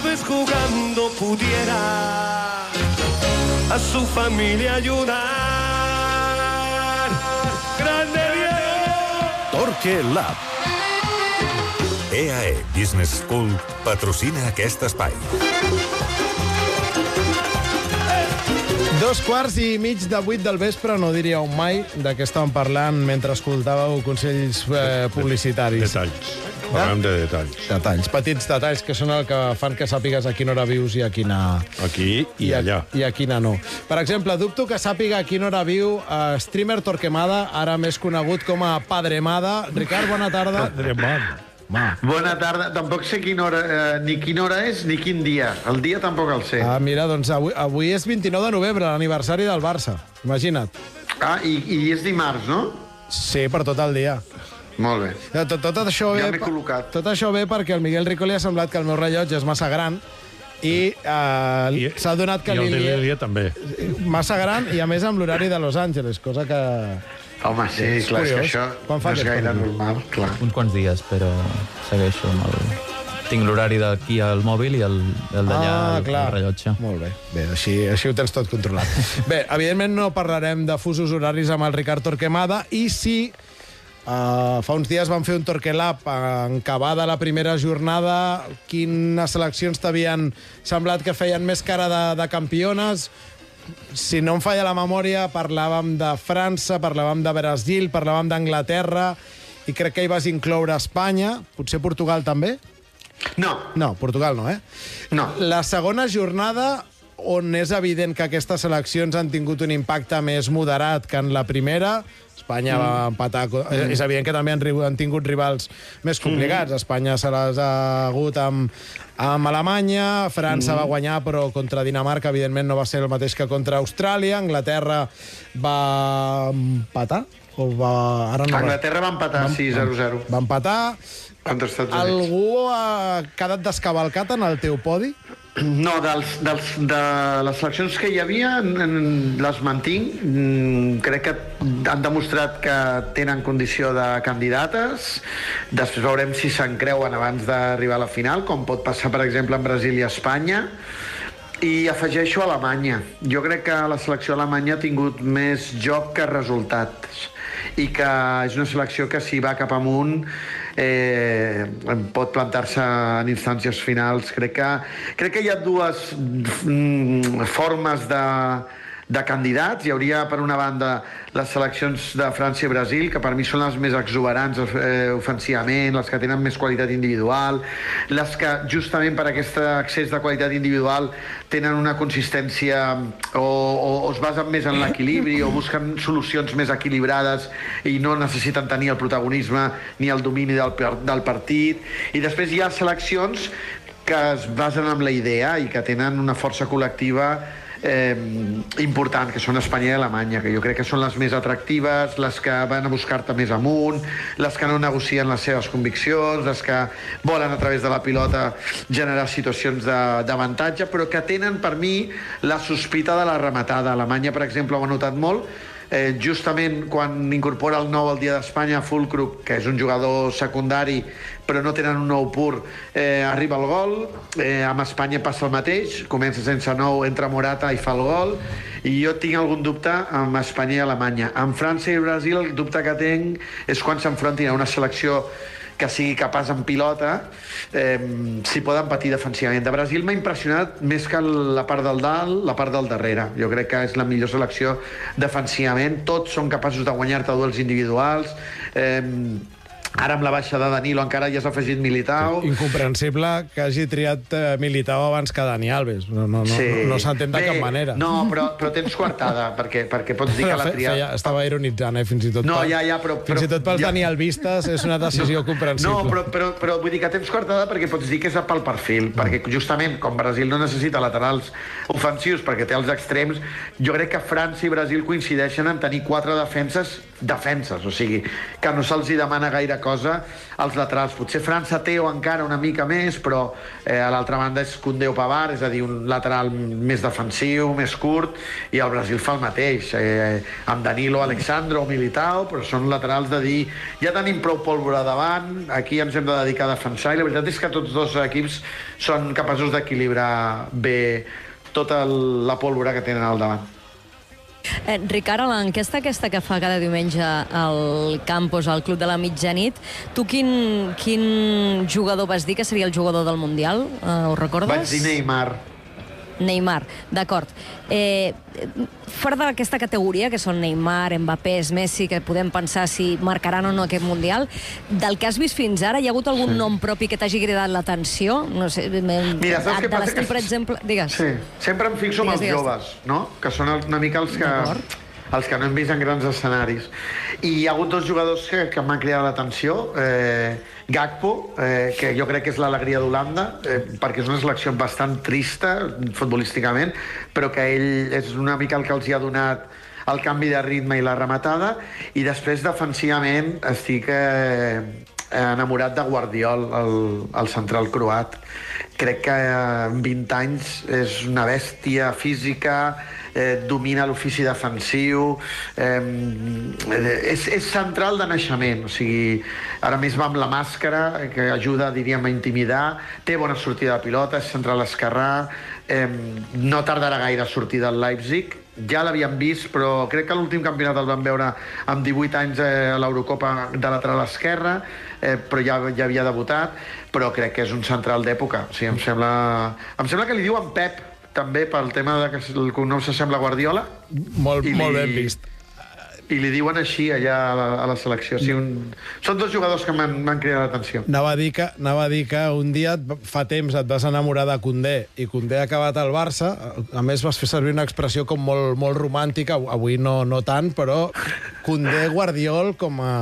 tal vez jugando pudiera a su familia ayudar. ¡Grande Diego! Torque Lab. EAE Business School patrocina aquest espai. Dos quarts i mig de vuit del vespre, no diríeu mai de què estàvem parlant mentre escoltàveu consells eh, publicitaris. Detalls. Parlem de detalls. Detalls, petits detalls que són el que fan que sàpigues a quina hora vius i a quina... Aquí i a, allà. I a quina no. Per exemple, dubto que sàpiga a quina hora viu uh, streamer Torquemada, ara més conegut com a Padremada. Ricard, bona tarda. Padremada. Ma. Bona tarda. Tampoc sé quina hora, eh, ni quina hora és ni quin dia. El dia tampoc el sé. Ah, mira, doncs avui, avui és 29 de novembre, l'aniversari del Barça. Imagina't. Ah, i, i és dimarts, no? Sí, per tot el dia. Molt bé. Ja, Tot, tot això Ja ve, col·locat. Tot això ve perquè al Miguel Rico li ha semblat que el meu rellotge és massa gran i eh, I- s'ha donat que I el li de li dia també. massa gran i a més amb l'horari de Los Angeles, cosa que... Home, sí, És clar, és que curiós. això Quan fa no és gaire canvi? normal, clar. uns quants dies, però segueixo amb el... Tinc l'horari d'aquí al mòbil i el, el d'allà ah, al, al rellotge. Molt bé. Bé, així, així ho tens tot controlat. bé, evidentment no parlarem de fusos horaris amb el Ricard Torquemada i sí Uh, fa uns dies vam fer un Torquelab en acabada la primera jornada. Quines seleccions t'havien semblat que feien més cara de, de campiones? Si no em falla la memòria, parlàvem de França, parlàvem de Brasil, parlàvem d'Anglaterra, i crec que hi vas incloure Espanya, potser Portugal també? No, No, Portugal no, eh? no. La segona jornada on és evident que aquestes seleccions han tingut un impacte més moderat que en la primera, Espanya mm. va empatar... Mm. És evident que també han, han tingut rivals més complicats. Mm. Espanya se les ha hagut amb, amb Alemanya, França mm. va guanyar, però contra Dinamarca, evidentment, no va ser el mateix que contra Austràlia. Anglaterra va empatar? O va... Ara no Anglaterra va empatar, sí, 0-0. Va empatar. Contra els Estats Units. Algú ha quedat descavalcat en el teu podi? No, dels, dels, de les seleccions que hi havia les mantinc. Mm, Crec que han demostrat que tenen condició de candidates. Després veurem si se'n creuen abans d'arribar a la final, com pot passar, per exemple, en Brasil i Espanya. I afegeixo Alemanya. Jo crec que la selecció alemanya ha tingut més joc que resultats i que és una selecció que si va cap amunt eh, pot plantar-se en instàncies finals. Crec que, crec que hi ha dues mm, formes de, de candidats. Hi hauria, per una banda, les seleccions de França i Brasil, que per mi són les més exuberants eh, ofensivament, les que tenen més qualitat individual, les que, justament per aquest excés de qualitat individual, tenen una consistència o, o, o es basen més en l'equilibri o busquen solucions més equilibrades i no necessiten tenir el protagonisme ni el domini del, del partit. I després hi ha seleccions que es basen en la idea i que tenen una força col·lectiva eh, important, que són Espanya i Alemanya, que jo crec que són les més atractives, les que van a buscar-te més amunt, les que no negocien les seves conviccions, les que volen a través de la pilota generar situacions d'avantatge, però que tenen, per mi, la sospita de la rematada. Alemanya, per exemple, ho ha notat molt, eh, justament quan incorpora el nou al dia d'Espanya, Fulcrup, que és un jugador secundari, però no tenen un nou pur, eh, arriba el gol, eh, amb Espanya passa el mateix, comença sense nou, entra Morata i fa el gol, i jo tinc algun dubte amb Espanya i Alemanya. Amb França i Brasil el dubte que tinc és quan s'enfrontin a una selecció que sigui capaç en pilota, eh, si poden patir defensivament. De Brasil m'ha impressionat més que la part del dalt, la part del darrere. Jo crec que és la millor selecció defensivament. Tots són capaços de guanyar-te duels individuals. Eh, ara amb la baixa de Danilo encara ja s'ha afegit Militao. Incomprensible que hagi triat eh, Militao abans que Dani Alves. No, no, no, no, no s'entén de Bé, cap manera. No, però, però tens coartada, perquè, perquè pots dir que l'ha triat... feia, estava ironitzant, eh, fins i tot. No, per- ja, ja, però- Fins però- i tot pels ja- Dani Alvistes és una decisió comprensible. No, però, però, però vull dir que tens coartada perquè pots dir que és pel perfil, perquè justament com Brasil no necessita laterals ofensius perquè té els extrems, jo crec que França i Brasil coincideixen en tenir quatre defenses defenses, o sigui, que no se'ls demana gaire cosa als laterals. Potser França té o encara una mica més, però eh, a l'altra banda és Koundé o Pavard, és a dir, un lateral més defensiu, més curt, i el Brasil fa el mateix, eh, amb Danilo, Alexandro o Militao, però són laterals de dir, ja tenim prou pólvora davant, aquí ens hem de dedicar a defensar, i la veritat és que tots dos equips són capaços d'equilibrar bé tota el- la pólvora que tenen al davant. Eh, Ricard, a l'enquesta aquesta que fa cada diumenge al campus, al Club de la Mitjanit, tu quin, quin jugador vas dir que seria el jugador del Mundial? Eh, ho recordes? Vaig dir Neymar. Neymar, d'acord. Eh, fora d'aquesta categoria, que són Neymar, Mbappé, Messi, que podem pensar si marcaran o no aquest Mundial, del que has vist fins ara, hi ha hagut algun sí. nom propi que t'hagi cridat l'atenció? No sé, Mira, saps què passa? l'estil, per exemple... Digues. Sí, sempre em fixo en Digues, els digues. joves, no? Que són una mica els que. Els que no hem vist en grans escenaris. I hi ha hagut dos jugadors que, que m'han cridat l'atenció. Eh, Gakpo, eh, que jo crec que és l'alegria d'Holanda, eh, perquè és una selecció bastant trista, futbolísticament, però que ell és una mica el que els hi ha donat el canvi de ritme i la rematada, i després defensivament estic eh, enamorat de Guardiol, el, el central croat. Crec que eh, en 20 anys és una bèstia física, eh, domina l'ofici defensiu, eh, és, és central de naixement, o sigui, ara més va amb la màscara, que ajuda, diríem, a intimidar, té bona sortida de pilota, és central esquerrà, eh, no tardarà gaire a sortir del Leipzig, ja l'havíem vist, però crec que l'últim campionat el vam veure amb 18 anys eh, a l'Eurocopa de lateral esquerra, eh, però ja, ja havia debutat, però crec que és un central d'època. O sigui, em sembla, em sembla que li diuen Pep, també pel tema de que el cognom s'assembla a Guardiola, Molt, I molt li- ben vist. I li diuen així allà a la, a la selecció. O sigui, un... Són dos jugadors que m'han cridat l'atenció. Anava a, dir que, anava a dir que un dia, fa temps, et vas enamorar de Condé i Condé ha acabat al Barça. A més, vas fer servir una expressió com molt, molt romàntica, avui no, no tant, però Condé, Guardiol, com a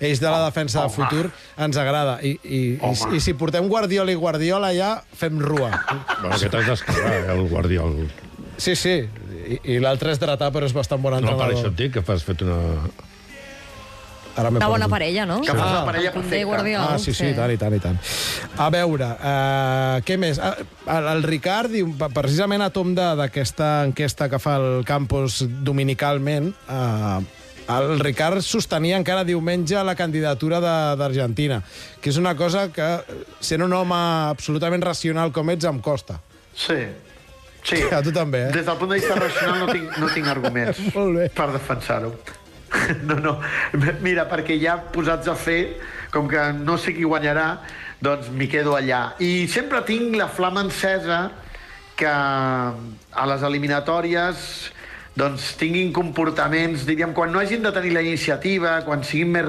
eix de la defensa de futur, ens agrada. I, i, i, Home. i si portem Guardiola i Guardiola allà, fem rua. Bueno, que t'has d'escarrar, eh, el Guardiol. Sí, sí. I, i l'altre és dretà, però és bastant bon No, per entrenador. això et dic que has fet una... Ara Una bona parella, no? Que fos Ah. la parella perfecta. Ah, sí, sí, i tant, i tant, i tant. A veure, uh, què més? Uh, el, Ricard diu, precisament a tom de- d'aquesta enquesta que fa el campus dominicalment, uh, el Ricard sostenia encara diumenge la candidatura de- d'Argentina, que és una cosa que, sent un home absolutament racional com ets, em costa. Sí. Sí. A tu també, eh? Des del punt de vista racional no tinc, no tinc arguments Molt bé. per defensar-ho. No, no. Mira, perquè ja posats a fer, com que no sé qui guanyarà, doncs m'hi quedo allà. I sempre tinc la flama encesa que a les eliminatòries doncs tinguin comportaments, diríem, quan no hagin de tenir la iniciativa, quan siguin més...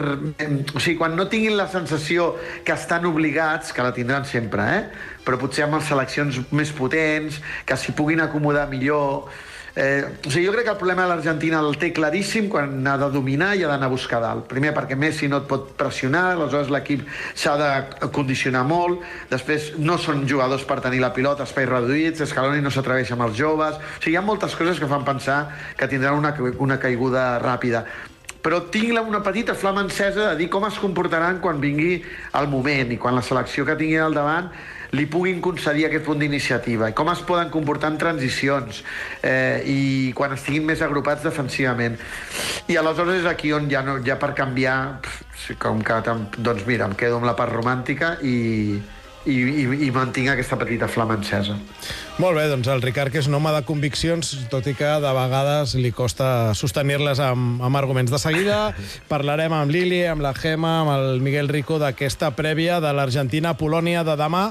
O sigui, quan no tinguin la sensació que estan obligats, que la tindran sempre, eh? però potser amb les seleccions més potents, que s'hi puguin acomodar millor... Eh, o sigui, jo crec que el problema de l'Argentina el té claríssim quan ha de dominar i ha d'anar a buscar dalt. Primer perquè Messi no et pot pressionar, aleshores l'equip s'ha de condicionar molt, després no són jugadors per tenir la pilota, espais reduïts, Scaloni no s'atreveix amb els joves... O sigui, hi ha moltes coses que fan pensar que tindran una, una caiguda ràpida però tinc una petita flama encesa de dir com es comportaran quan vingui el moment i quan la selecció que tingui al davant li puguin concedir aquest punt d'iniciativa i com es poden comportar en transicions eh, i quan estiguin més agrupats defensivament. I aleshores és aquí on ja, no, ja per canviar, pf, com que, doncs mira, em quedo amb la part romàntica i, i, i, i mantinc aquesta petita flama encesa. Molt bé, doncs el Ricard, que és un home de conviccions, tot i que de vegades li costa sostenir-les amb, amb arguments. De seguida parlarem amb Lili, amb la Gema, amb el Miguel Rico d'aquesta prèvia de l'Argentina-Polònia de demà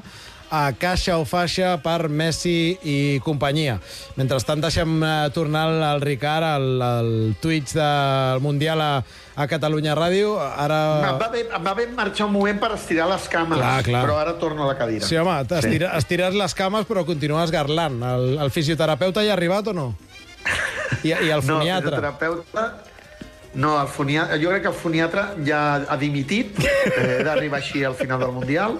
a caixa o faixa per Messi i companyia. Mentrestant deixem eh, tornar al, Ricard al, al Twitch del Mundial a, a Catalunya Ràdio. Ara... Em va, bé, em va bé marxar un moment per estirar les cames, Clar, clar. però ara torno a la cadira. Sí, home, estira, sí. estires les cames però continues garlant. El, el fisioterapeuta hi ha arribat o no? I, i el No, foniatre? fisioterapeuta... No, el foniatre, jo crec que el foniatre ja ha dimitit eh, d'arribar així al final del Mundial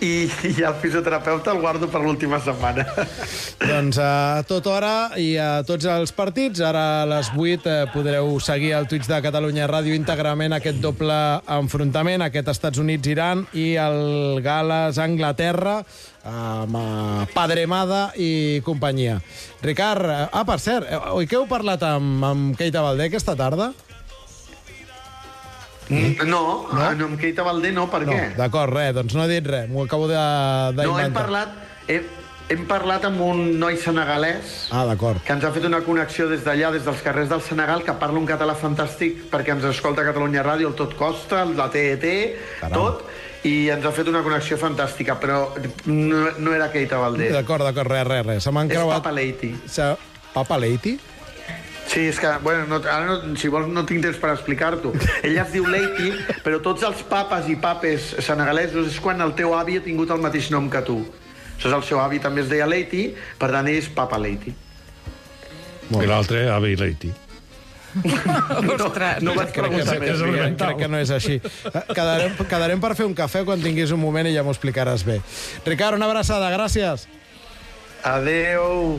i, i el fisioterapeuta el guardo per l'última setmana. Doncs a tota hora i a tots els partits. Ara a les 8 eh, podreu seguir al Twitch de Catalunya Ràdio íntegrament aquest doble enfrontament, aquest Estats Units-Iran i el Gales-Anglaterra amb eh, Padremada i companyia. Ricard, eh, ah, per cert, eh, oi que heu parlat amb, amb Keita Valdé aquesta tarda? No, no, no amb Keita Valdé no, per No, què? d'acord, res, doncs no he dit res, m'ho acabo de- No, d'inventar. hem parlat, hem, hem parlat amb un noi senegalès Ah, d'acord. que ens ha fet una connexió des d'allà, des dels carrers del Senegal, que parla un català fantàstic perquè ens escolta a Catalunya Ràdio, el Tot Costa, el la TET, Caram. tot, i ens ha fet una connexió fantàstica, però no, no era Keita Valdé. D'acord, d'acord, res, res, res. Se m'han És creuat... Papa Leiti. Se... Papa Leiti? Sí, és que, bueno, no, ara no, si vols no tinc temps per explicar-t'ho. Ella es diu Leiti, però tots els papes i papes senegalesos és quan el teu avi ha tingut el mateix nom que tu. Saps, el seu avi també es deia Leiti, per tant és Papa Leiti. I l'altre, Avi Leiti. Ostres. No vaig Crec que, preguntar crec, més. crec, crec que no és així. Quedarem, quedarem per fer un cafè quan tinguis un moment i ja m'ho explicaràs bé. Ricard, una abraçada, gràcies. Adeu.